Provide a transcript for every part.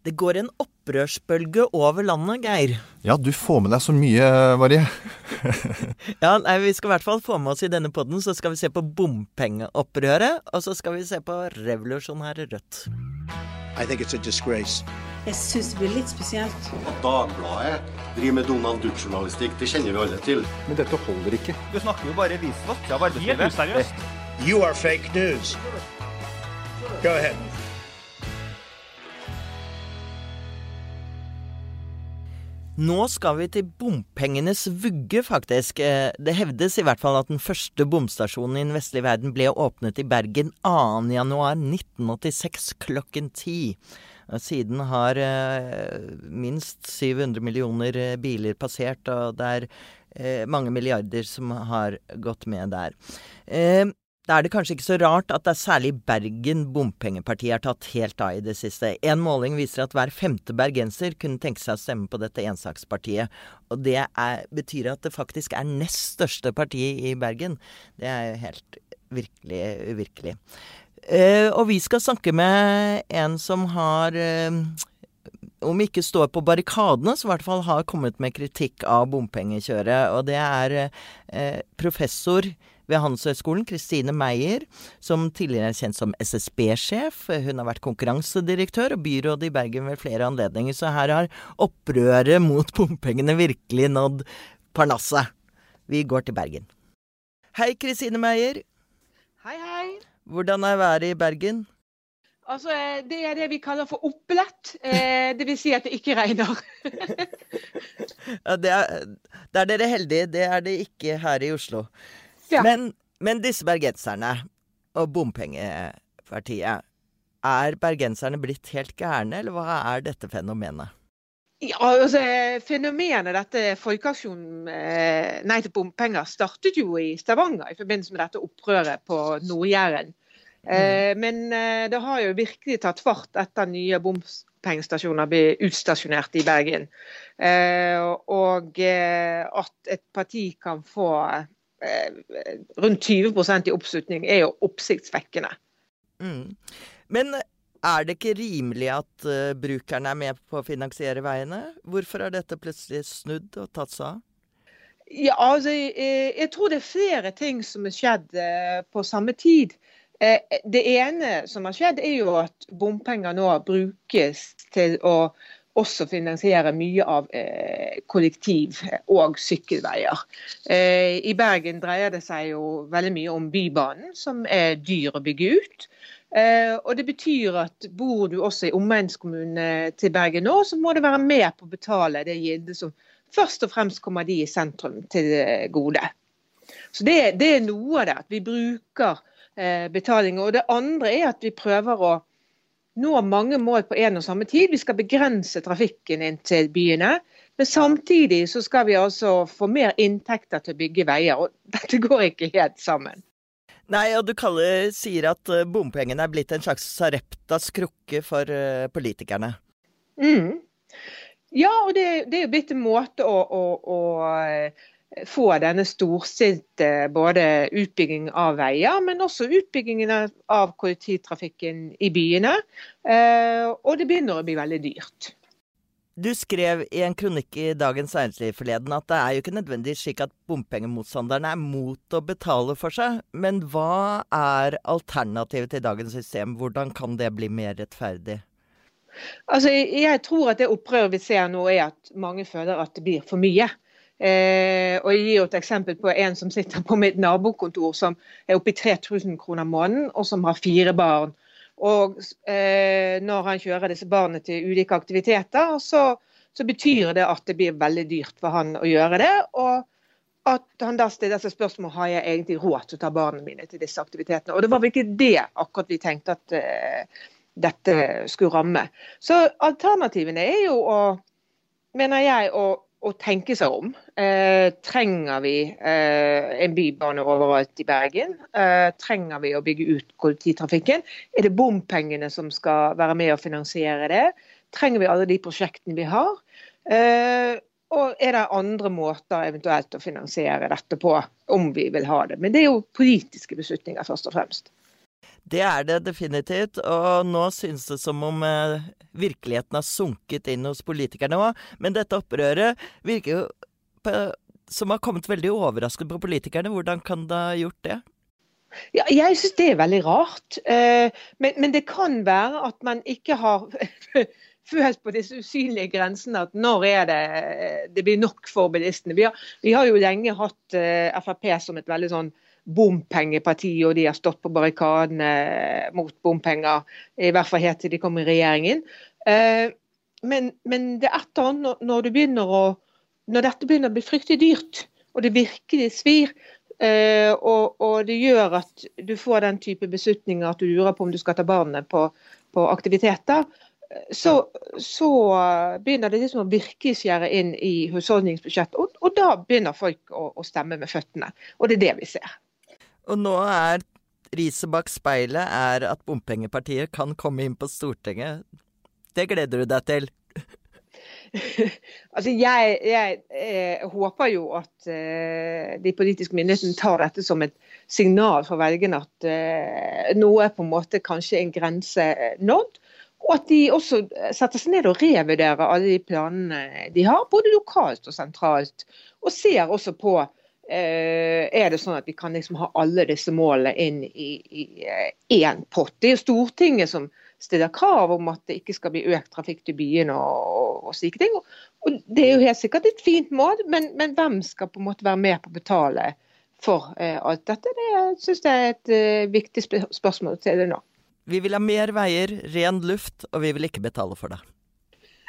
Det går en opprørsbølge over landet, Geir. Ja, du får med deg så mye, Marie. ja, nei, Vi skal i hvert fall få med oss i denne poden, så skal vi se på bompengeopprøret. Og så skal vi se på revolusjonære Rødt. I think it's a disgrace. Jeg syns det blir litt spesielt. At Dagbladet driver med Donald Duck-journalistikk, det kjenner vi alle til. Men dette holder ikke. Du snakker jo bare visvask av arbeidslivet. Helt useriøst. You are fake news. Go ahead. Nå skal vi til bompengenes vugge, faktisk. Eh, det hevdes i hvert fall at den første bomstasjonen i den vestlige verden ble åpnet i Bergen 2.1.1986 klokken ti. Siden har eh, minst 700 millioner eh, biler passert, og det er mange milliarder som har gått med der. Da er det kanskje ikke så rart at det er særlig Bergen bompengepartiet har tatt helt av i det siste. En måling viser at hver femte bergenser kunne tenke seg å stemme på dette ensakspartiet. Og det er, betyr at det faktisk er nest største partiet i Bergen. Det er jo helt virkelig uvirkelig. Uh, og vi skal snakke med en som har uh, om ikke står på barrikadene, så i hvert fall har kommet med kritikk av bompengekjøret. Og det er uh, professor ved Handelshøyskolen, Kristine Meyer, som tidligere er kjent som SSB-sjef. Hun har vært konkurransedirektør og byråd i Bergen ved flere anledninger, så her har opprøret mot bompengene virkelig nådd parnasset. Vi går til Bergen. Hei, Kristine Meyer. Hei, hei. Hvordan er været i Bergen? Altså, Det er det vi kaller for opplett. Eh, det vil si at det ikke regner. ja, det er, det er dere heldige. Det er det ikke her i Oslo. Ja. Men, men, disse bergenserne og bompengepartiet, er bergenserne blitt helt gærne, eller hva er dette fenomenet? Ja, altså, Fenomenet dette folkeaksjonen eh, Nei til bompenger startet jo i Stavanger i forbindelse med dette opprøret på Nord-Jæren. Eh, mm. men eh, det har jo virkelig tatt fart etter nye bompengestasjoner ble utstasjonert i Bergen. Og at et parti kan få rundt 20% i oppslutning er jo oppsiktsvekkende. Mm. Men er det ikke rimelig at uh, brukerne er med på å finansiere veiene? Hvorfor har dette plutselig snudd og tatt seg av? Ja, altså, jeg, jeg, tror det er flere ting som har skjedd uh, på samme tid. Uh, det ene som har skjedd, er jo at bompenger nå brukes til å også finansiere mye av eh, kollektiv- og sykkelveier. Eh, I Bergen dreier det seg jo veldig mye om Bybanen, som er dyr å bygge ut. Eh, og Det betyr at bor du også i omegnskommunene til Bergen nå, så må du være med på å betale det gildet som først og fremst kommer de i sentrum til gode. Så Det, det er noe av det, at vi bruker eh, betaling. Og Det andre er at vi prøver å nå mange mål på en og samme tid. Vi skal begrense trafikken inn til byene. Men samtidig så skal vi altså få mer inntekter til å bygge veier. Og dette går ikke helt sammen. Nei, og du kaller, sier at eh, bompengene er blitt en slags Sareptas krukke for uh, politikerne. Mm. Ja, og det, det, er jo blitt en måte å, å, å få denne storstilte både utbygging av veier, men også utbyggingen av kollektivtrafikken i byene. Eh, og det begynner å bli veldig dyrt. Du skrev i en kronikk i Dagens Næringsliv forleden at det er jo ikke nødvendig slik at bompengemotstanderne er mot å betale for seg. Men hva er alternativet til dagens system? Hvordan kan det bli mer rettferdig? Altså, jeg tror at det opprøret vi ser nå er at mange føler at det blir for mye. Eh, og Jeg gir et eksempel på en som sitter på mitt nabokontor som er oppe i 3000 kroner måneden, og som har fire barn. Og eh, Når han kjører disse barna til ulike aktiviteter, så, så, betyr det at det blir veldig dyrt for han å gjøre det. og at han da stiller seg spørsmål har jeg egentlig råd til å ta barna mine til disse aktivitetene. Og Det var vel ikke det akkurat vi tenkte at eh, dette skulle ramme. Så alternativene er jo å, mener jeg, å å tenke seg om. Eh, trenger vi eh, en bybane overalt i Bergen? Eh, trenger vi å bygge ut kollektivtrafikken? Er det bompengene som skal være med å finansiere det? Trenger vi alle de prosjektene vi har? Eh, og er det andre måter eventuelt å finansiere dette på, om vi vil ha det? Men det er jo politiske beslutninger, først og fremst. Det er det definitivt, og nå synes det som om eh, virkeligheten har sunket inn hos politikerne òg. Men dette opprøret virker jo på, som har kommet veldig overraskende på politikerne. Hvordan kan det ha gjort det? Ja, jeg synes det er veldig rart. Eh, men, men, det kan være at man ikke har følt på disse usynlige grensene at når er det det blir nok for bilistene. Vi har, vi har jo lenge hatt eh, Frp som et veldig sånn bompengeparti, og de har stått på barrikadene mot bompenger. I hvert fall helt til de kom i regjeringen. Eh, men, men det er et eller annet når, å, når dette begynner å bli fryktelig dyrt, og det virkelig svir, eh, og, og, det gjør at du får den type beslutninger at du lurer på om du skal ta barnet på, på aktiviteter, så, så, begynner det liksom å virkelig skjære inn i husholdningsbudsjettet. Og, og da begynner folk å, å, stemme med føttene. Og det er det vi ser. Og nå er riset bak speilet er at bompengepartiet kan komme inn på Stortinget. Det gleder du deg til? altså jeg, jeg, eh, håper jo at uh, de politiske myndighetene tar dette som et signal for velgerne at uh, nå er på en måte kanskje en grense nådd. Og at de også setter seg ned og revurderer alle de planene de har, både lokalt og sentralt. Og ser også på Eh, er det sånn at vi kan liksom ha alle disse målene inn i én eh, pott. Det er jo Stortinget som stiller krav om at det ikke skal bli økt trafikk til byene og, og slike ting. Og Det er jo helt sikkert et fint mål, men, men hvem skal på en måte være med på å betale for eh, alt dette? Det syns jeg er et eh, viktig spørsmål til det nå. Vi vil ha mer veier, ren luft, og vi vil ikke betale for det.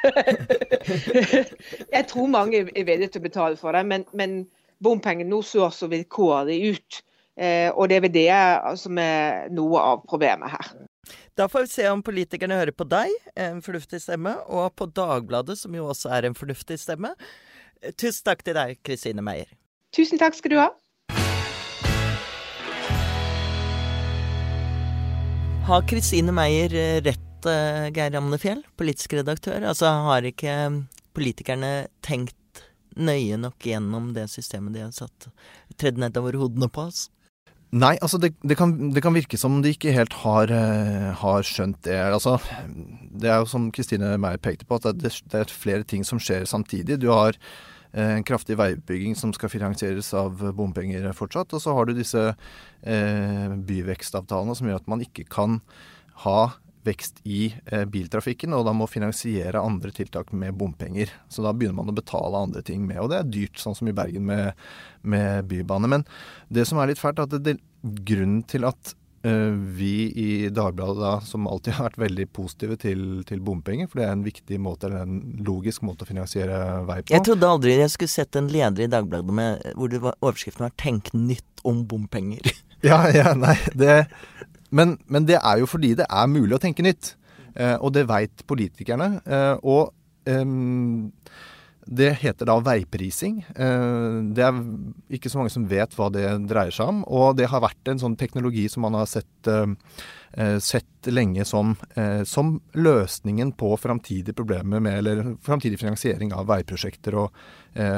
jeg tror mange er villige til å betale for det, men, men bompengene nå så så vilkårlig ut. Eh, og det er vel det som er noe av problemet her. Da får vi se om politikerne hører på deg, en fornuftig stemme, og på Dagbladet, som jo også er en fornuftig stemme. Tusen takk til deg, Kristine Meyer. Tusen takk skal du ha. Har Kristine Meyer eh, rett, eh, Geir Amnefjell, politisk redaktør? Altså, har ikke politikerne tenkt nøye nok gjennom det systemet de har satt tredd nedover hodene på oss? Nei, altså det, det, kan, det, kan, virke som de ikke helt har, uh, har, skjønt det. Altså, det er jo som Kristine Meyer pekte på, at det, det, er flere ting som skjer samtidig. Du har uh, en kraftig veibygging som skal finansieres av bompenger fortsatt. Og så har du disse uh, byvekstavtalene som gjør at man ikke kan ha vekst i eh, biltrafikken, og da må finansiere andre tiltak med bompenger. Så da begynner man å betale andre ting med, og det er dyrt, sånn som i Bergen med, med bybane. Men det som er litt fælt, er at det, det, grunnen til at eh, vi i Dagbladet da, som alltid har vært veldig positive til, til, bompenger, for det er en viktig måte, eller en logisk måte å finansiere vei på. Jeg trodde aldri jeg skulle sett en leder i Dagbladet med, hvor var, overskriften var 'Tenk nytt om bompenger'. ja, ja, nei, det men, men, det er jo fordi det er mulig å tenke nytt. Eh, og det veit politikerne. Eh, og eh, det heter da veiprising. Eh, det er ikke så mange som vet hva det dreier seg om. Og det har vært en sånn teknologi som man har sett, eh, sett lenge som, som, løsningen på framtidige problemer med, eller framtidig finansiering av veiprosjekter og,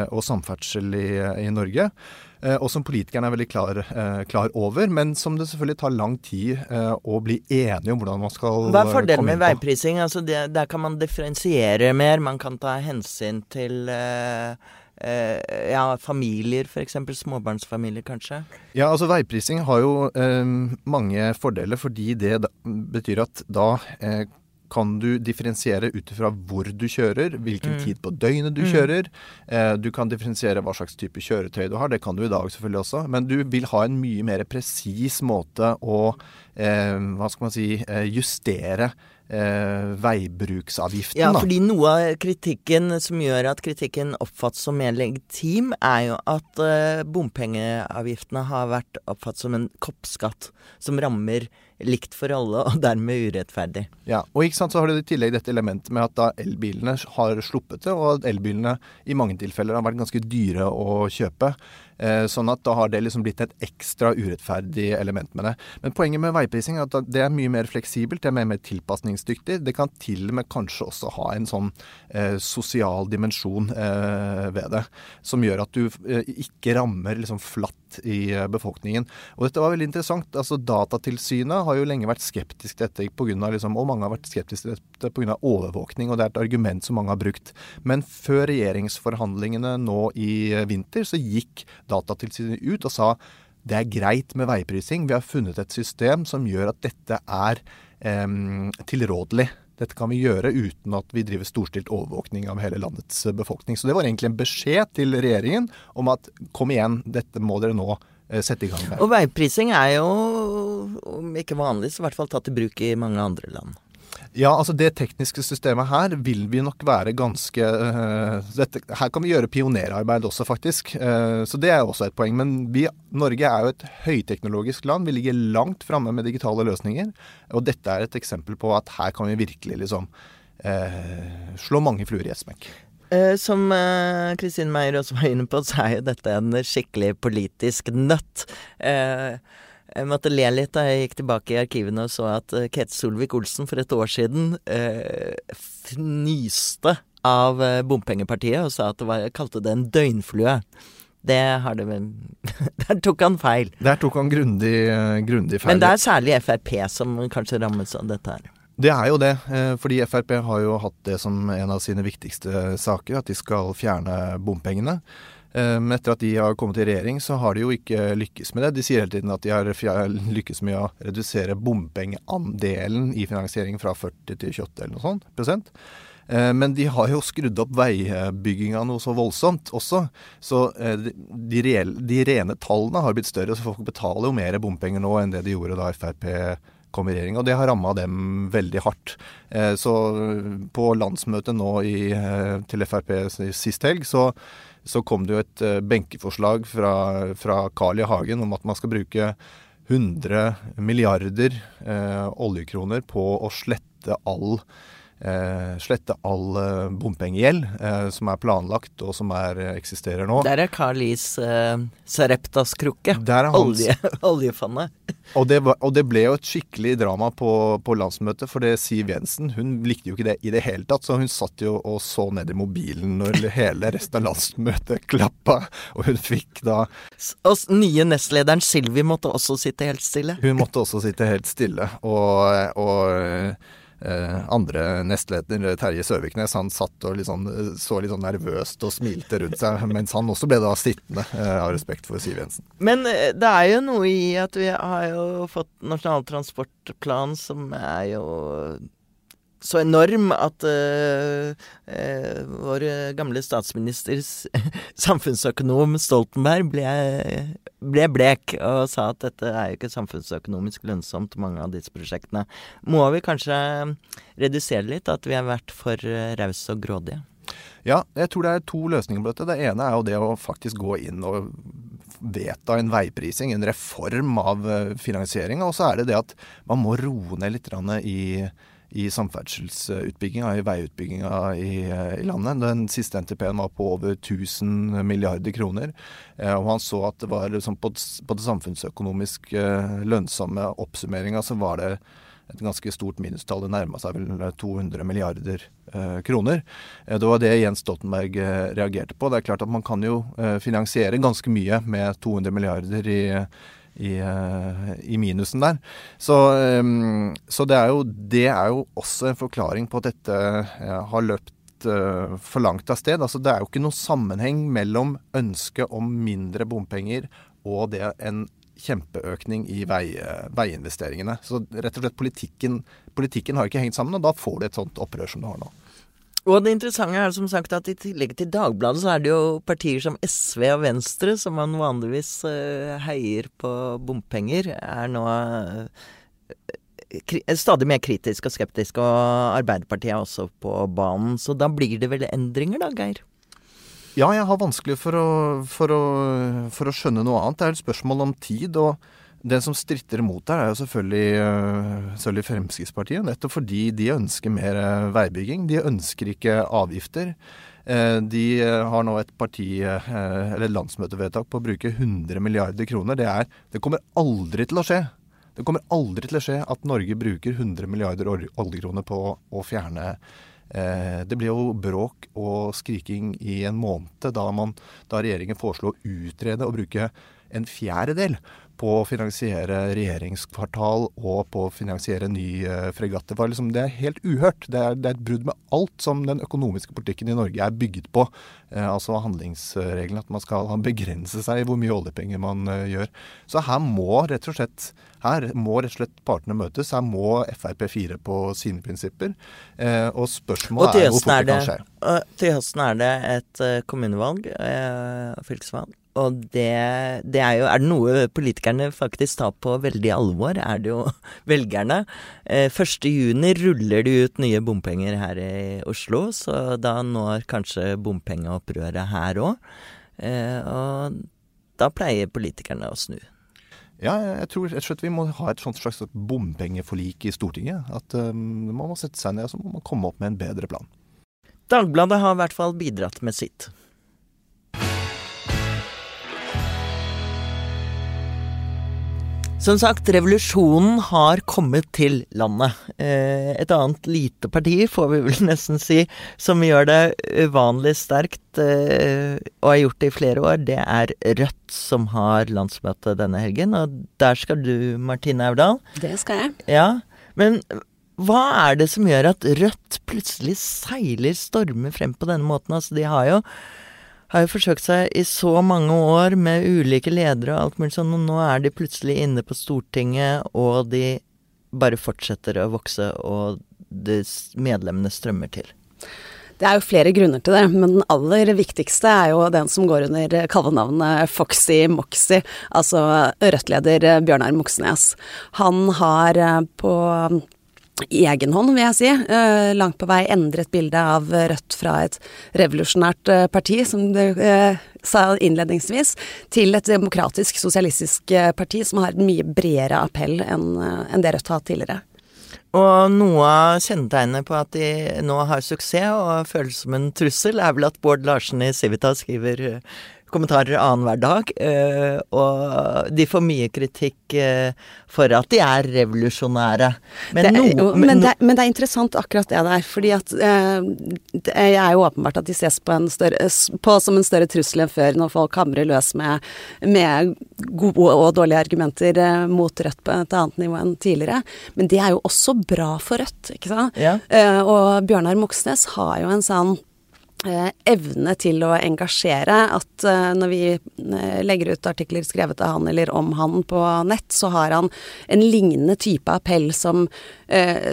og samferdsel i, i Norge. Eh, og som politikerne er veldig klar, eh, klar, over, men som det selvfølgelig tar lang tid eh, å bli enige om hvordan man skal Hva er fordelen med veiprising? Altså det, der kan man differensiere mer, man kan ta hensyn til uh, uh, ja, familier f.eks. Småbarnsfamilier, kanskje? Ja, altså veiprising har jo eh, mange fordeler, fordi det da, betyr at da kan du differensiere ut ifra hvor du kjører, hvilken mm. tid på døgnet du mm. kjører. Eh, du kan differensiere hva slags type kjøretøy du har, det kan du i dag selvfølgelig også. Men du vil ha en mye mer presis måte å eh, hva skal man si, eh, justere eh, veibruksavgiften. Ja, fordi noe av kritikken som gjør at kritikken oppfattes som mer legitim, er jo at eh, bompengeavgiftene har vært oppfattet som en koppskatt som rammer likt for alle, og dermed urettferdig. Ja, og ikke sant så har du i tillegg dette elementet med at da elbilene har sluppet det, og at elbilene i mange tilfeller har vært ganske dyre å kjøpe. Eh, sånn at da har det liksom blitt et ekstra urettferdig element med det. Men poenget med veiprising er at det er mye mer fleksibelt, det er mer, mer tilpasningsdyktig. Det kan til og med kanskje også ha en sånn eh, sosial dimensjon eh, ved det, som gjør at du eh, ikke rammer liksom flatt i eh, befolkningen. Og dette var veldig interessant. Altså Datatilsynet har har jo lenge vært skeptisk til dette, liksom, og mange har vært skeptiske til dette pga. overvåkning. og Det er et argument som mange har brukt. Men før regjeringsforhandlingene nå i vinter, så gikk Datatilsynet ut og sa det er greit med veiprising. Vi har funnet et system som gjør at dette er eh, tilrådelig. Dette kan vi gjøre uten at vi driver storstilt overvåkning av hele landets befolkning. Så det var egentlig en beskjed til regjeringen om at kom igjen, dette må dere nå Eh, sette i gang med. Og veiprising er jo, om ikke vanlig, så i hvert fall tatt i bruk i mange andre land. Ja, altså det tekniske systemet her vil vi nok være ganske uh, dette, Her kan vi gjøre pionerarbeid også, faktisk. Uh, så det er også et poeng. Men vi, Norge er jo et høyteknologisk land. Vi ligger langt framme med digitale løsninger. Og dette er et eksempel på at her kan vi virkelig liksom uh, slå mange fluer i ett smekk. Eh, som Kristin Meier Meyer også var inne på, så er jo dette en skikkelig politisk nøtt. Eh, jeg måtte le litt da jeg gikk tilbake i arkivene og så at Kete Solvik-Olsen for et år siden fnyste av bompengepartiet og sa at det var, kalte det en døgnflue. Det har det vel Der tok han feil. Der tok han grundig, grundig feil. Men det er særlig Frp som kanskje rammes av dette her. Det er jo det, eh, fordi Frp har jo hatt det som en av sine viktigste saker, at de skal fjerne bompengene. Eh, men etter at de har kommet i regjering, så har de jo ikke lykkes med det. De sier hele tiden at de har lykkes med å redusere bompengeandelen i finansieringen fra 40 til 28 eller noe sånt prosent. Eh, men de har jo skrudd opp veibygginga noe så voldsomt også. Så de, reelle, de rene tallene har blitt større, så folk betaler jo mer bompenger nå enn det de gjorde da Frp kom i regjering. Og det har ramma dem veldig hardt. Eh, så på landsmøtet nå i, eh, til Frp sist helg, så, så, kom det jo et eh, benkeforslag fra, fra Carl I. Hagen om at man skal bruke 100 milliarder oljekroner på å slette all eh, slette all eh, bompengegjeld eh, som er planlagt og som er, eh, eksisterer nå. Der er Carl Is eh, Sareptas-krukke. Olje, oljefondet. Og det, og det, ble jo et skikkelig drama på, på, landsmøtet, for det Siv Jensen hun likte jo ikke det i det hele tatt. Så hun satt jo og så ned i mobilen når hele resten av landsmøtet klappa. Og hun fikk da Og nye nestlederen Silvi måtte også sitte helt stille? Hun måtte også sitte helt stille. og, og Eh, andre nestleder, Terje Søviknes, han satt og liksom, så litt sånn nervøst og smilte rundt seg, mens han også ble da sittende, eh, av respekt for Siv Jensen. Men eh, det er jo noe i at vi har jo fått Nasjonal transportplan, som er jo så enorm at uh, uh, vår gamle statsministers samfunnsøkonom Stoltenberg ble, ble, blek og sa at dette er jo ikke samfunnsøkonomisk lønnsomt, mange av disse prosjektene. Må vi kanskje redusere litt, at vi har vært for uh, rause og grådige? Ja, jeg tror det er to løsninger på dette. Det ene er jo det å faktisk gå inn og vedta en veiprising, en reform av finansieringa. Og så er det det at man må roe ned litt i i samferdselsutbygginga, i veiutbygginga i, i, landet. Den siste NTP-en var på over 1000 milliarder kroner. Eh, og han så at det var liksom på, på, det samfunnsøkonomisk eh, lønnsomme oppsummeringa så var det et ganske stort minustall. Det nærma seg vel 200 milliarder eh, kroner. Eh, det var det Jens Stoltenberg eh, reagerte på. Det er klart at man kan jo eh, finansiere ganske mye med 200 milliarder i i, eh, i minusen der. Så, ehm, så det, er jo, det, er jo, også en forklaring på at dette eh, har løpt eh, for langt av sted. Altså, det er jo ikke noen sammenheng mellom ønsket om mindre bompenger og det en kjempeøkning i vei, veiinvesteringene. Så rett og slett politikken, politikken har ikke hengt sammen, og da får du et sånt opprør som du har nå. Og det interessante er som sagt at i tillegg til Dagbladet, så er det jo partier som SV og Venstre, som man vanligvis uh, heier på bompenger, er nå uh, stadig mer kritisk og skeptisk. Og Arbeiderpartiet er også på banen. Så da blir det vel endringer, da, Geir? Ja, jeg har vanskelig for å, for å, for å skjønne noe annet. Det er et spørsmål om tid. og den som stritter imot der, er jo selvfølgelig, eh, selvfølgelig, Fremskrittspartiet. Nettopp fordi de ønsker mer eh, veibygging. De ønsker ikke avgifter. Eh, de har nå et parti, eller landsmøtevedtak på å bruke 100 milliarder kroner. Det, er, det kommer aldri til å skje. Det kommer aldri til å skje at Norge bruker 100 milliarder oljekroner på å fjerne det blir jo bråk og skriking i en måned da, man, da regjeringen foreslo å utrede å bruke en fjerdedel på å finansiere regjeringskvartal og på å finansiere ny uh, fregatt. Det, liksom, det, er helt uhørt. Det er, det er, et brudd med alt som den økonomiske politikken i Norge er bygget på. Eh, altså handlingsregelen, at man skal begrense seg i hvor mye oljepenger man eh, gjør. Så her må rett og slett her må rett og slett partene møtes. Her må Frp fire på sine prinsipper. og spørsmålet og er hvor fort det kan skje. Til høsten er det et kommunevalg, fylkesvalg. Og det, det, er jo Er det noe politikerne faktisk tar på veldig alvor, er det jo velgerne. Eh, 1.6 ruller de ut nye bompenger her i Oslo, så da når kanskje bompengeopprøret her òg. Eh, og da pleier politikerne å snu. Ja, jeg tror rett og slett vi må ha et sånt slags bompengeforlik i Stortinget. At um, man må sette seg ned og så må man komme opp med en bedre plan. Dagbladet har i hvert fall bidratt med sitt. Som sagt, revolusjonen har kommet til landet. Eh, et annet lite parti, får vi vel nesten si, som gjør det uvanlig sterkt eh, og har gjort det i flere år, det er Rødt som har landsmøte denne helgen. Og der skal du, Martine Aurdal. Det skal jeg. Ja, Men hva er det som gjør at Rødt plutselig seiler, stormer frem på denne måten? Altså, de har jo har jo forsøkt seg i så mange år med ulike ledere og alt mulig sånn, og nå er de plutselig inne på Stortinget, og de bare fortsetter å vokse, og medlemmene strømmer til. Det er jo flere grunner til det, men den aller viktigste er jo den som går under kallenavnet Foxy Moxy, altså Rødt-leder Bjørnar Moxnes. Han har eh, på i egen vil jeg si. Uh, langt på vei endret bildet av Rødt fra et revolusjonært uh, parti, som du uh, sa innledningsvis, til et demokratisk, sosialistisk parti som har et mye bredere appell enn en det Rødt har hatt tidligere. Og noe av kjennetegnet på at de nå har suksess og føles som en trussel, er vel at Bård Larsen i Civita skriver kommentarer annenhver dag. Uh, og de får mye kritikk uh, for at de er revolusjonære. Men, det, no, jo, men, det, men, det, er interessant akkurat det der. fordi at uh, det er jo åpenbart at de ses på, større, på, som en større trussel enn før, når folk hamrer løs med, med gode og dårlige argumenter mot Rødt på et annet nivå enn tidligere. Men det er jo også bra for Rødt, ikke sant. Ja. og Bjørnar Moxnes har jo en sånn Eh, evne til å engasjere. At uh, når vi uh, legger ut artikler skrevet av han eller om han på nett, så har han en lignende type appell som,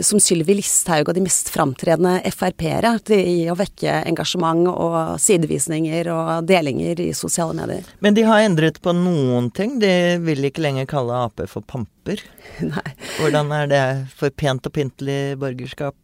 som Sylvi Listhaug og de mest framtredende Frp-ere i å vekke engasjement og sidevisninger og delinger i sosiale medier. Men de har endret på noen ting. De vil ikke lenger kalle Ap for pamper. Nei. Hvordan er det for pent og pyntelig borgerskap?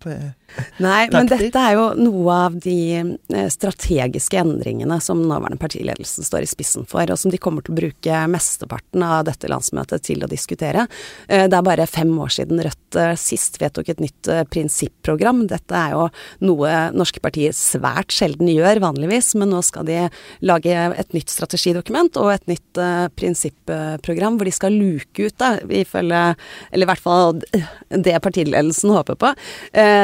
Nei, men dette er jo noe av de eh, strategiske endringene som nåværende partiledelsen står i spissen for, og som de kommer til å bruke mesteparten av dette landsmøtet til å diskutere. Eh, det er bare fem år siden Rødt eh, sist vedtok et nytt prinsipprogram. Dette er jo noe norske partier svært sjelden gjør vanligvis, men nå skal de lage et nytt strategidokument og et nytt prinsipprogram hvor de skal luke ut, da, ifølge Eller i hvert fall det partiledelsen håper på.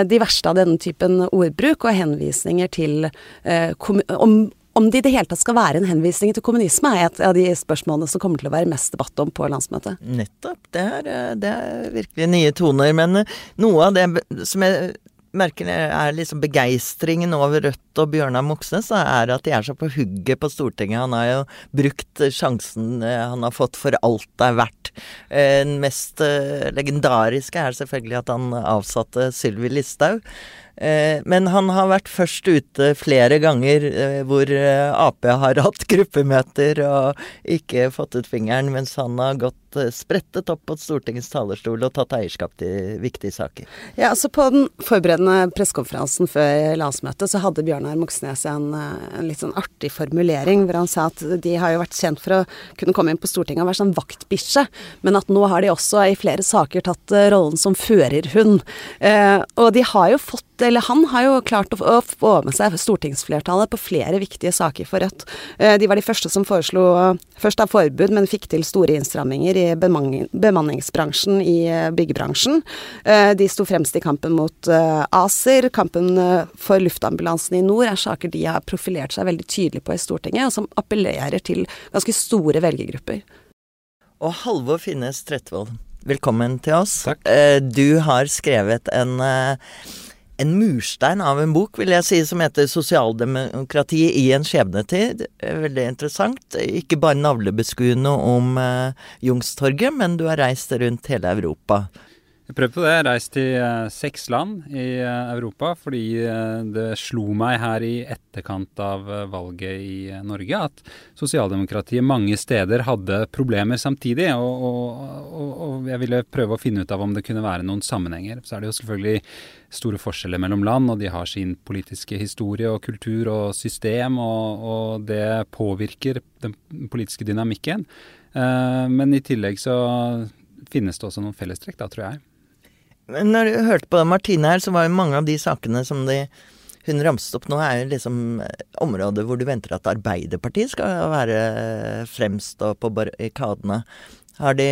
De verste av denne typen ordbruk og henvisninger til eh, om, om det i det hele tatt skal være en henvisning til kommunisme, er et av de spørsmålene som kommer til å være mest debatt om på landsmøtet. Nettopp. Det er, eh, det er virkelig nye toner. Men eh, noe av det som jeg merker er liksom begeistringen over Rødt og Bjørnar Moxnes, er at de er så på hugget på Stortinget. Han har jo brukt sjansen han har fått for alt det er verdt. Den mest legendariske er selvfølgelig at han avsatte Sylvi Listhaug. Eh, men han har vært først ute flere ganger eh, hvor eh, Ap har hatt gruppemøter og ikke fått ut fingeren, mens han har gått sprettet opp på Stortingets talerstol og tatt eierskap til viktige saker. Ja, altså På den forberedende pressekonferansen før landsmøtet så hadde Bjørnar Moxnes en, en, litt sånn artig formulering hvor han sa at de har jo vært kjent for å kunne komme inn på Stortinget og være sånn vaktbikkje, men at nå har de også i flere saker tatt rollen som førerhund. Og de har jo fått eller han har jo klart å, få med seg stortingsflertallet på flere viktige saker for Rødt. Eh, de var de første som foreslo først av forbud, men fikk til store innstramminger i bemanningsbransjen i eh, byggebransjen. Eh, de sto fremst i kampen mot ACER. Kampen for luftambulansen i nord er saker de har profilert seg veldig tydelig på i Stortinget, og som appellerer til ganske store velgergrupper. Og Halvor Finnes Trettevold, velkommen til oss. Takk. Eh, du har skrevet en, en murstein av en bok, vil jeg si, som heter 'Sosialdemokrati i en skjebnetid'. Veldig interessant. Ikke bare navlebeskuende om Jungstorget, men du har reist rundt hele Europa. Jeg prøvde på det. Jeg reiste til uh, seks land i uh, Europa fordi uh, det slo meg her i etterkant av valget i Norge at sosialdemokratiet mange steder hadde problemer samtidig. Og, og, og, og, jeg ville prøve å finne ut av om det kunne være noen sammenhenger. Så er det jo selvfølgelig store forskjeller mellom land, og de har sin politiske historie og kultur og system, og, det påvirker den politiske dynamikken. men i tillegg så finnes det også noen fellestrekk, da, tror jeg. Når du hørte på Martine her, så var jo mange av de sakene som de, hun ramset opp nå, er jo liksom eh, områder hvor du venter at Arbeiderpartiet skal være fremst og på barrikadene. Har de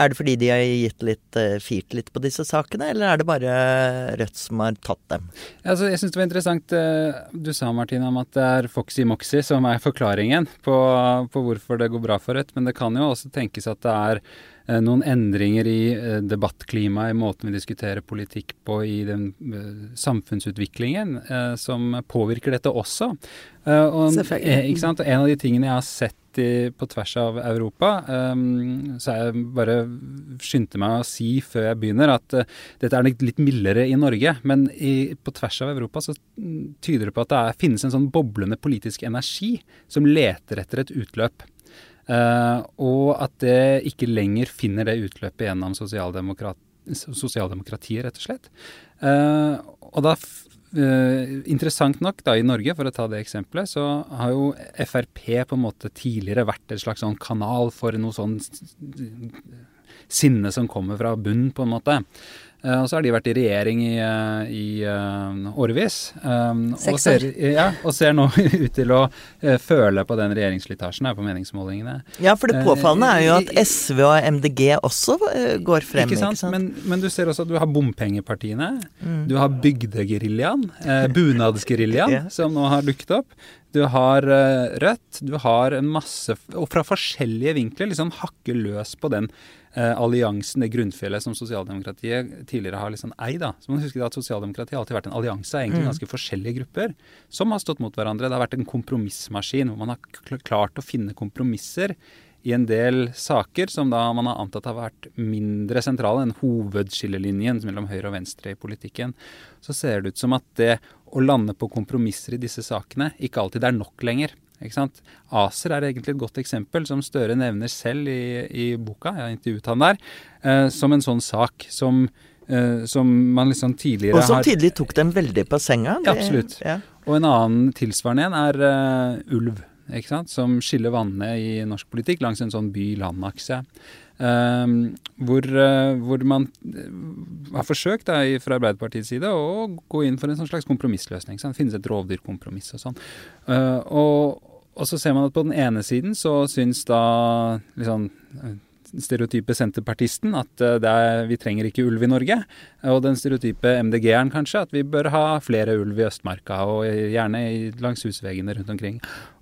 er det fordi de har gitt litt, uh, firt litt på disse sakene, eller er det bare Rødt som har tatt dem? Altså, jeg syns det var interessant du sa Martine, om at det er Foxy Moxy som er forklaringen på, på, hvorfor det går bra for Rødt. Men det kan jo også tenkes at det er Eh, noen endringer i eh, debattklimaet, i måten vi diskuterer politikk på, i den eh, samfunnsutviklingen, som påvirker dette også. Og, Selvfølgelig. Ikke sant? En av de tingene jeg har sett i, på tvers av Europa, um, så jeg bare skyndte meg å si før jeg begynner at uh, dette er litt mildere i Norge. Men i, på tvers av Europa så tyder det på at det er, finnes en sånn boblende politisk energi som leter etter et utløp. Uh, og at det ikke lenger finner det utløpet gjennom sosialdemokrati, sosialdemokratiet, rett og slett. Uh, og da, uh, interessant nok, da i Norge, for å ta det eksempelet, så har jo Frp på en måte tidligere vært et slags sånn kanal for noe sånn sinne som kommer fra bunnen, på en måte. Uh, og så har de vært i regjering i, uh, i uh, årevis. Um, og, ser, ja, og ser nå ut til å føle på den regjeringsslitasjen på meningsmålingene. Ja, for det påfallende er jo at SV og MDG også går frem. Ikke sant? Ikke sant? Men, men, du ser også at du har bompengepartiene. Mm. Du har bygdegeriljaen. bunadsgeriljaen, ja. som nå har dukket opp. Du har Rødt. Du har en masse Og fra forskjellige vinkler liksom hakke løs på den eh, alliansen, det grunnfjellet som sosialdemokratiet tidligere har liksom eid. da. Så man husker at Sosialdemokratiet har alltid vært en allianse av egentlig mm. ganske forskjellige grupper som har stått mot hverandre. Det har vært en kompromissmaskin hvor man har klart å finne kompromisser i en del saker som da man har antatt har vært mindre sentrale enn hovedskillelinjen mellom høyre og venstre i politikken. Så ser det ut som at det å lande på kompromisser i disse sakene ikke alltid er nok lenger. Sant? ACER er egentlig et godt eksempel, som Støre nevner selv i, i boka. Jeg har intervjuet han der. Eh, som en sånn sak som, eh, som man liksom tidligere har Og som tidlig tok dem veldig på senga. Det, ja, absolutt. Ja. Og en annen tilsvarende en er uh, ulv. Ikke sant? Som skiller vannene i norsk politikk langs en sånn by-land-akse. Um, hvor, uh, hvor, man har forsøkt da, fra Arbeiderpartiets side å gå inn for en sånn slags kompromissløsning. Det finnes et rovdyrkompromiss og sånn. Uh, og, og så ser man at på den ene siden så syns da liksom stereotype senterpartisten at eh, er, vi trenger ikke ulv i Norge. Og den stereotype MDG-eren kanskje at vi bør ha flere ulv i Østmarka, og gjerne langs husveggene rundt omkring.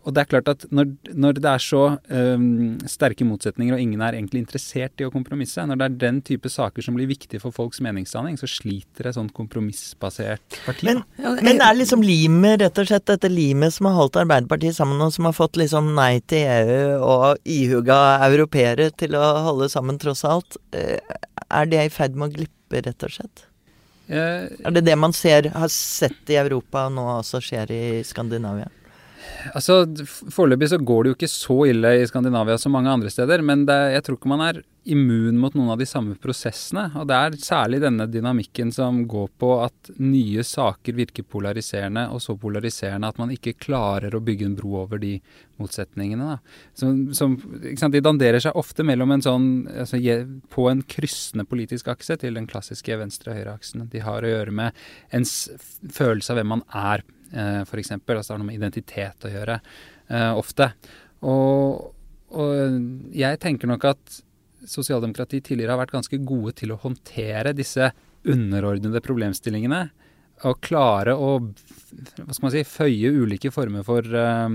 Og det er klart at når, når det er så um, sterke motsetninger, og ingen er egentlig interessert i å kompromisse, når det er den type saker som blir viktige for folks meningsdanning, så sliter et sånt kompromissbasert parti. Men, men er liksom limet, rett og slett dette limet som har holdt Arbeiderpartiet sammen, og som har fått liksom nei til EU og ihuga europeere til å holde sammen tross alt, eh, er det i ferd med å glippe, rett og slett? Eh, er det det man ser, har sett i Europa, og nå også skjer i Skandinavia? Altså, Foreløpig så går det jo ikke så ille i Skandinavia som mange andre steder, men det, jeg tror ikke man er immun mot noen av de samme prosessene. Og det er særlig denne dynamikken som går på at nye saker virker polariserende, og så polariserende at man ikke klarer å bygge en bro over de motsetningene. Som, som, de danderer seg ofte mellom en sånn, altså, på en kryssende politisk akse til den klassiske venstre-høyre-aksen. De har å gjøre med en følelse av hvem man er eh, f.eks. Altså det har noe med identitet å gjøre eh, ofte. Og, og, jeg tenker nok at sosialdemokrati tidligere har vært ganske gode til å håndtere disse underordnede problemstillingene. Og klare å hva skal man si, føye ulike former for uh,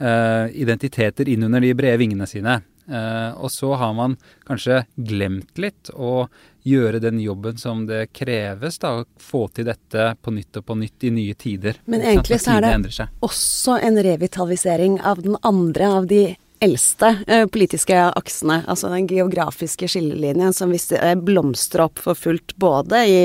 uh, identiteter inn under de brede vingene sine. Eh, og så har man kanskje glemt litt å gjøre den jobben som det kreves da, å få til dette på nytt og på nytt i nye tider. Men egentlig så er det også en revitalisering av den andre av de eldste eh, politiske aksene, altså den geografiske skillelinjen som blomstrer opp for fullt både i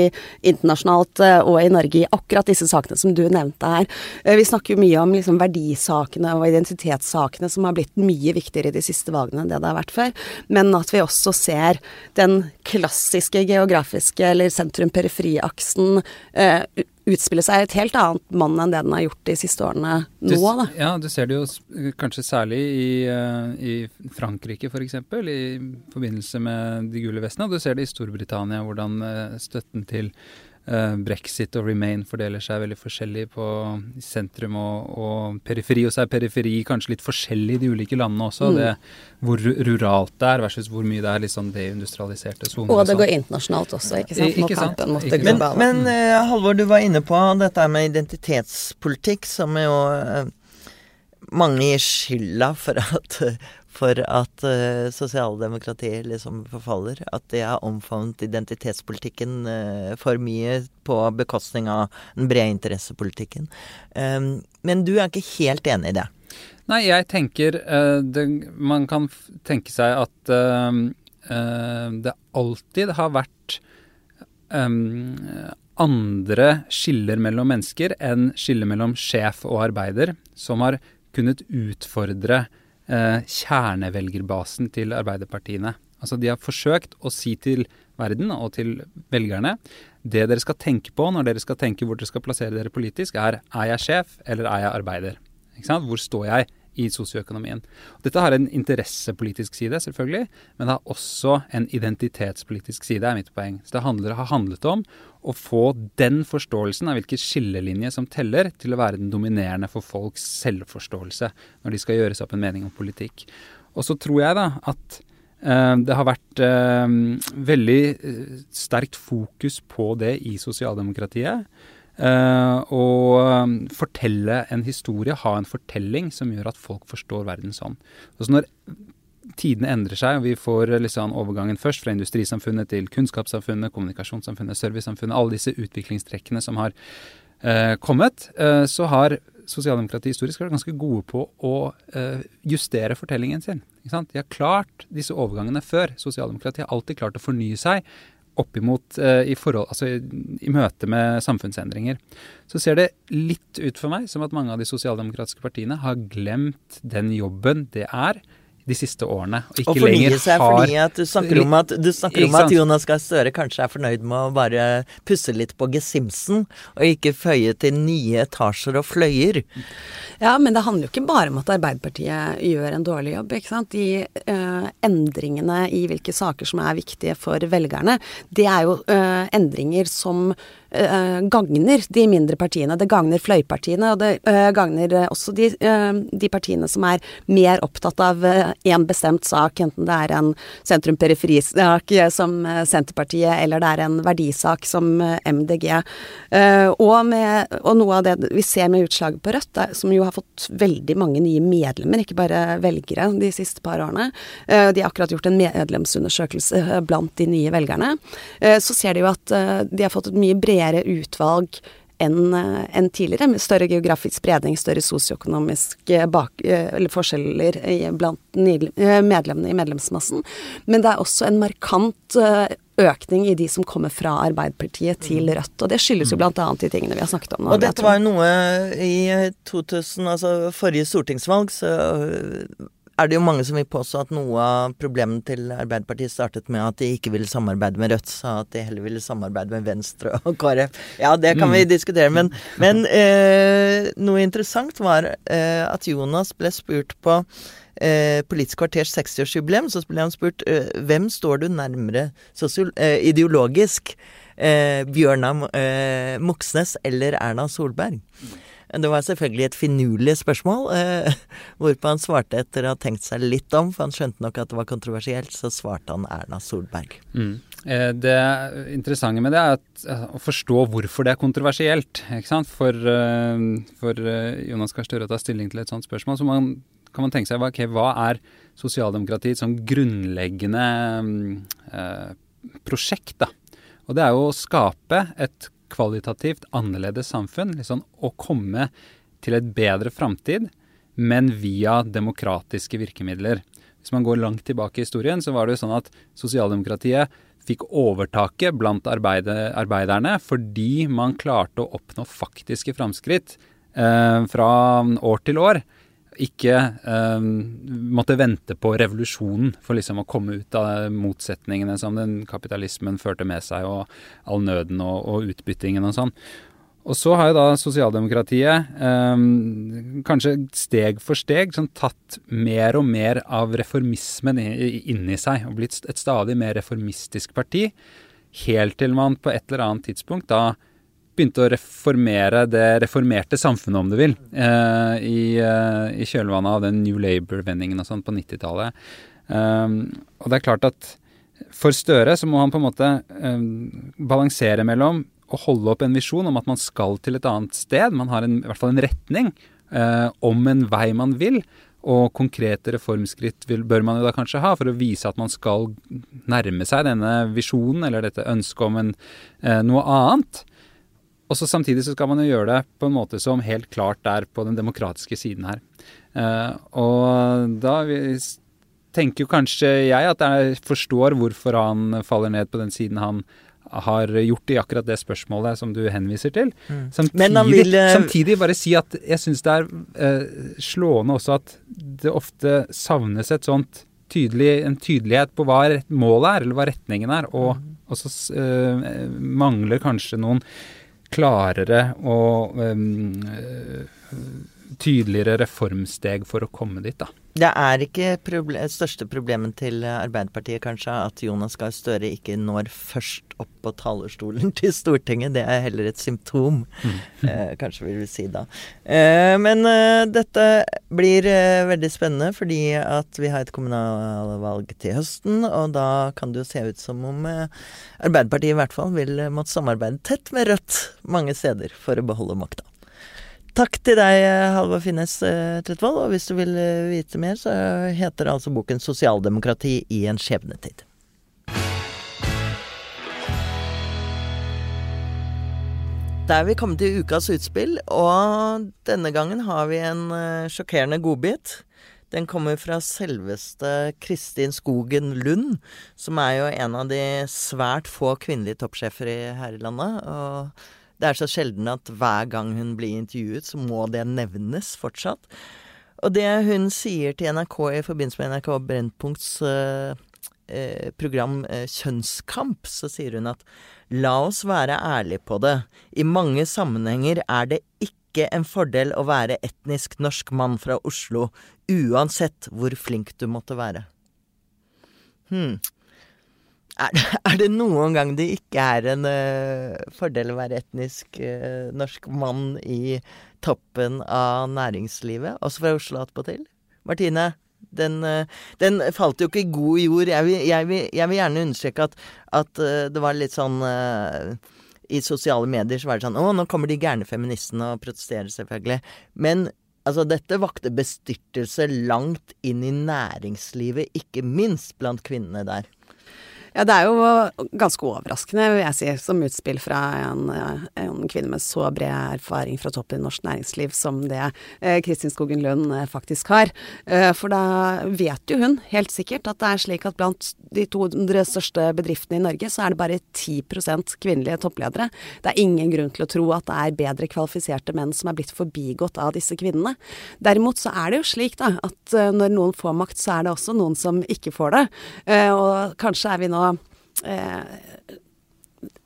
internasjonalt eh, og i Norge i akkurat disse sakene som du nevnte her. Eh, vi snakker jo mye om liksom verdisakene og identitetssakene som har blitt mye viktigere i de siste valgene enn det det har vært før, men at vi også ser den klassiske geografiske eller sentrum-periferi-aksen eh, utspille seg et helt annet mann enn det den har gjort de siste årene nå. Da. Ja, du ser det jo kanskje særlig i, uh, i Frankrike f.eks., for eksempel, i forbindelse med de gule vestene. Og du ser det i Storbritannia, hvordan uh, støtten til Eh, brexit og remain fordeler seg veldig forskjellig på sentrum og, og, periferi. Og så er periferi kanskje litt forskjellig i de ulike landene også. Mm. Det, hvor ruralt det er versus hvor mye det er liksom sånn deindustrialiserte soner. Og det går internasjonalt også, ikke sant? Ikke sant? Men, men uh, Halvor, du var inne på dette med identitetspolitikk, som jo uh, mange gir skylda for at for at uh, sosialdemokratiet liksom forfaller. At det har omfavnet identitetspolitikken uh, for mye på bekostning av den brede interessepolitikken. Um, men du er ikke helt enig i det? Nei, jeg tenker uh, det, Man kan tenke seg at det alltid har vært um, andre skiller mellom mennesker enn skiller mellom sjef og arbeider, som har kunnet utfordre eh, kjernevelgerbasen til arbeiderpartiene. Altså De har forsøkt å si til verden og til velgerne det dere skal tenke på når dere skal tenke hvor dere skal plassere dere politisk, er er jeg sjef eller er jeg arbeider? Hvor står jeg i sosioøkonomien? Dette har en interessepolitisk side, selvfølgelig, men det har også en identitetspolitisk side, er mitt poeng. Så det handler, har handlet om å få den forståelsen av hvilke skillelinje som teller, til å være den dominerende for folks selvforståelse når de skal gjøre seg opp en mening om politikk. Og så tror jeg da at uh, det har vært uh, veldig uh, sterkt fokus på det i sosialdemokratiet. Å fortelle en historie, ha en fortelling som gjør at folk forstår verden sånn. Og så når tidene endrer seg, og vi får liksom overgangen først fra industrisamfunnet til kunnskapssamfunnet, kommunikasjonssamfunnet, servicesamfunnet, alle disse utviklingstrekkene som har eh, kommet, eh, så har sosialdemokratiet historisk vært ganske gode på å eh, justere fortellingen sin. De har klart disse overgangene før. Sosialdemokratiet har alltid klart å fornye seg oppimot eh, i, forhold, altså i, i møte med samfunnsendringer. Så ser det litt ut for meg som at mange av de sosialdemokratiske partiene har glemt den jobben det er de siste årene. Og ikke og lenger seg har fordi at du snakker om at, du snakker om at Jonas Gahr Støre kanskje er fornøyd med å bare pusse litt på gesimsen, og ikke føye til nye etasjer og fløyer. Ja, men det handler jo ikke bare om at Arbeiderpartiet gjør en dårlig jobb. ikke sant? De øh, endringene i hvilke saker som er viktige for velgerne, det er jo øh, endringer som gagner de mindre partiene. Det gagner fløypartiene, og det uh, gagner uh, også de, de, partiene som er mer opptatt av én bestemt sak, enten det er en sentrum-periferisak som Senterpartiet, eller det er en verdisak som MDG. Og, med, og, noe av det vi ser med utslaget på Rødt, som jo har fått veldig mange nye medlemmer, ikke bare velgere, de siste par årene. De har akkurat gjort en medlemsundersøkelse blant de nye velgerne. Så ser de jo at de har fått et mye bredere bredere utvalg enn en tidligere, med større geografisk spredning, større sosioøkonomiske eh, forskjeller blant eh, medlemmene i medlemsmassen. Men det er også en markant eh, økning i de som kommer fra Arbeiderpartiet til mm. Rødt. Og det skyldes jo mm. bl.a. de tingene vi har snakket om nå. Og dette var jo noe i 2000, altså forrige stortingsvalg, så er det jo mange som vil påstå at noe av problemet til Arbeiderpartiet startet med at de ikke ville samarbeide med Rødt, sa at de heller ville samarbeide med Venstre og KrF. Ja, det kan mm. vi diskutere, men, men eh, noe interessant var eh, at Jonas ble spurt på eh, Politisk kvarters 60-årsjubileum, så ble han spurt eh, hvem står du nærmere eh, ideologisk, eh, Bjørnar Moxnes eller Erna Solberg? Det var selvfølgelig et finurlig spørsmål, eh, hvorpå han svarte etter å ha tenkt seg litt om, for han skjønte nok at det var kontroversielt, så svarte han Erna Solberg. Mm. Eh, det interessante med det er at, eh, å forstå hvorfor det er kontroversielt. ikke sant? For, eh, for Jonas Gahr Støre å ta stilling til et sånt spørsmål, så man, kan man tenke seg okay, hva er sosialdemokratiets sånn grunnleggende eh, prosjekt, da? Og det er jo å skape et kvalitativt annerledes samfunn. Liksom, å komme til et bedre framtid, men via demokratiske virkemidler. Hvis man går langt tilbake i historien, så var det jo sånn at sosialdemokratiet fikk overtaket blant arbeide, arbeiderne fordi man klarte å oppnå faktiske framskritt eh, fra år til år ikke um, måtte vente på revolusjonen for liksom å komme ut av motsetningene som den kapitalismen førte med seg, og all nøden og, og utbyttingen og sånn. Og så har jo da sosialdemokratiet um, kanskje steg for steg sånn, tatt mer og mer av reformismen inni seg, og blitt et stadig mer reformistisk parti, helt til man på et eller annet tidspunkt da begynte å reformere det reformerte samfunnet, om du vil, eh, i, eh, i, kjølvannet av den New Labour-vendingen og sånn på 90-tallet. Um, og det er klart at for Støre så må han på en måte um, balansere mellom å holde opp en visjon om at man skal til et annet sted. Man har en, i hvert fall en retning uh, om en vei man vil. Og konkrete reformskritt vil, bør man jo da kanskje ha for å vise at man skal nærme seg denne visjonen eller dette ønsket om en, eh, noe annet. Og så Samtidig så skal man jo gjøre det på en måte som helt klart er på den demokratiske siden her. Uh, og da tenker jo kanskje jeg at jeg forstår hvorfor han faller ned på den siden han har gjort i akkurat det spørsmålet som du henviser til. Mm. Samtidig, vil, uh... samtidig, bare si at jeg syns det er uh, slående også at det ofte savnes et sånt tydelig, en tydelighet på hva målet er, eller hva retningen er. Og, mm. og så mangler kanskje noen klarere og um, tydeligere reformsteg for å komme dit, da. Det er ikke proble største problemet til Arbeiderpartiet kanskje at Jonas Gahr Støre ikke når først opp på talerstolen til Stortinget. Det er heller et symptom, mm. eh, kanskje vil vi si da. Eh, men eh, dette blir eh, veldig spennende fordi at vi har et kommunalvalg til høsten. Og da kan det jo se ut som om eh, Arbeiderpartiet i hvert fall vil måtte samarbeide tett med Rødt mange steder for å beholde makta. Takk til deg, Halvor Finnes eh, Tretvold. Og hvis du vil eh, vite mer, så heter altså boken 'Sosialdemokrati i en skjebnetid'. Da er vi kommet til ukas utspill, og denne gangen har vi en sjokkerende godbit. Den kommer fra selveste Kristin Skogen Lund, som er jo en av de svært få kvinnelige toppsjefer i landet. og det er så sjelden at hver gang hun blir intervjuet, så må det nevnes fortsatt. Og det hun sier til NRK i forbindelse med NRK Brennpunkts eh, eh, program eh, Kjønnskamp, så sier hun at la oss være ærlige på det. I mange sammenhenger er det ikke en fordel å være etnisk norsk mann fra Oslo, uansett hvor flink du måtte være. Hm. Er det, er det, noen gang det ikke er en uh, fordel å være etnisk uh, norsk mann i toppen av næringslivet, også fra Oslo attpåtil? Martine, den, uh, den, falt jo ikke i god jord. Jeg vil, jeg vil, jeg vil gjerne understreke at, at det var litt sånn I sosiale medier så var det sånn Å, nå kommer de gærne feministene og protesterer, selvfølgelig. Men Altså, dette vakte bestyrtelse langt inn i næringslivet, ikke minst blant kvinnene der. Ja, det er jo ganske overraskende, vil jeg si, som utspill fra en, en kvinne med så bred erfaring fra toppen i norsk næringsliv som det eh, Kristin Skogen Lund eh, faktisk har. Eh, for da vet jo hun helt sikkert at det er slik at blant de 200 største bedriftene i Norge, så er det bare 10% kvinnelige toppledere. Det er ingen grunn til å tro at det er bedre kvalifiserte menn som er blitt forbigått av disse kvinnene. Derimot så er det jo slik da, at når noen får makt, så er det også noen som ikke får det. Og kanskje er vi nå eh,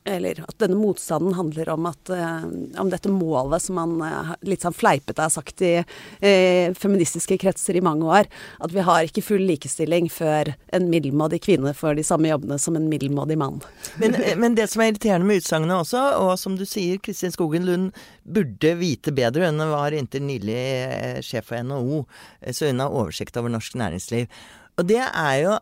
eller at denne motstanden handler om, at, eh, om dette målet som man eh, litt sånn fleipete har sagt i eh, feministiske kretser i mange år. At vi har ikke full likestilling før en middelmådig kvinne får de samme jobbene som en middelmådig mann. Men, men det som er irriterende med utsagnet også, og som du sier, Kristin Skogen Lund burde vite bedre. Hun var inntil nylig sjef for NHO, så hun har oversikt over norsk næringsliv. Og det er jo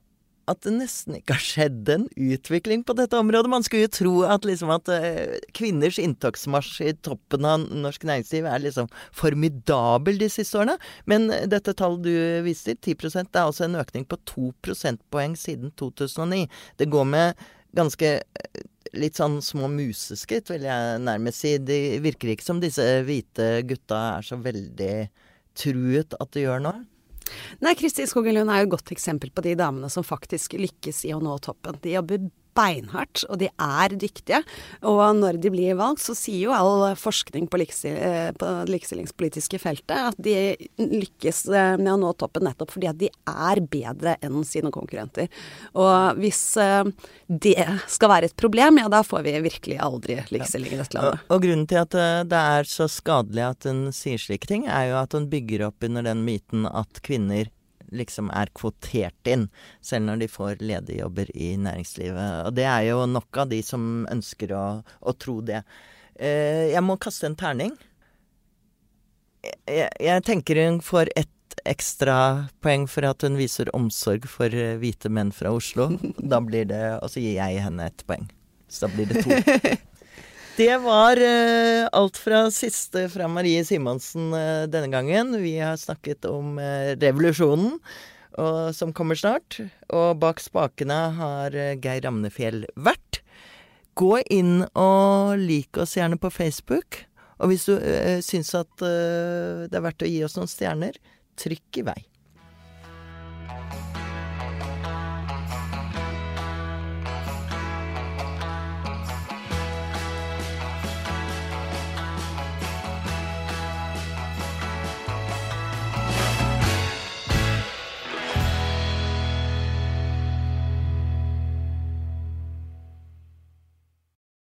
at det nesten ikke har skjedd en utvikling på dette området. Man skulle jo tro at, liksom at uh, kvinners inntogsmarsj i toppen av norsk næringsliv er liksom formidabel de siste årene. Men dette tallet du viser, 10% det er altså en økning på to prosentpoeng siden 2009. Det går med ganske eh, litt sånn små museskritt, vil jeg nærmest si. Det virker ikke som disse hvite gutta er så veldig truet at det gjør noe. Nei, Kristin Skogen Lund er jo et godt eksempel på de damene som faktisk lykkes i å nå toppen. De jobber beinhardt, og de er dyktige. Og når de blir valgt, så sier jo all forskning på, likestil eh, på det likestillingspolitiske feltet at de lykkes eh, med å nå toppen nettopp fordi at de er bedre enn sine konkurrenter. Og hvis eh, det skal være et problem, ja da får vi virkelig aldri likestilling i dette landet. Og grunnen til at det er så skadelig at hun sier slike ting, er jo at hun bygger opp under den myten at kvinner liksom er kvotert inn, selv når de får ledige jobber i næringslivet. Og det er jo nok av de som ønsker å, å tro det. Eh, jeg må kaste en terning. Jeg, jeg tenker hun får ett ekstrapoeng for at hun viser omsorg for hvite menn fra Oslo. Da blir det Og så gir jeg henne ett poeng. Så da blir det to. Det var uh, alt fra siste fra Marie Simonsen uh, denne gangen. Vi har snakket om uh, revolusjonen og, som kommer snart. Og bak spakene har Geir Ramnefjell vært. Gå inn og lik oss gjerne på Facebook. Og hvis du uh, syns at det er verdt å gi oss noen stjerner, trykk i vei.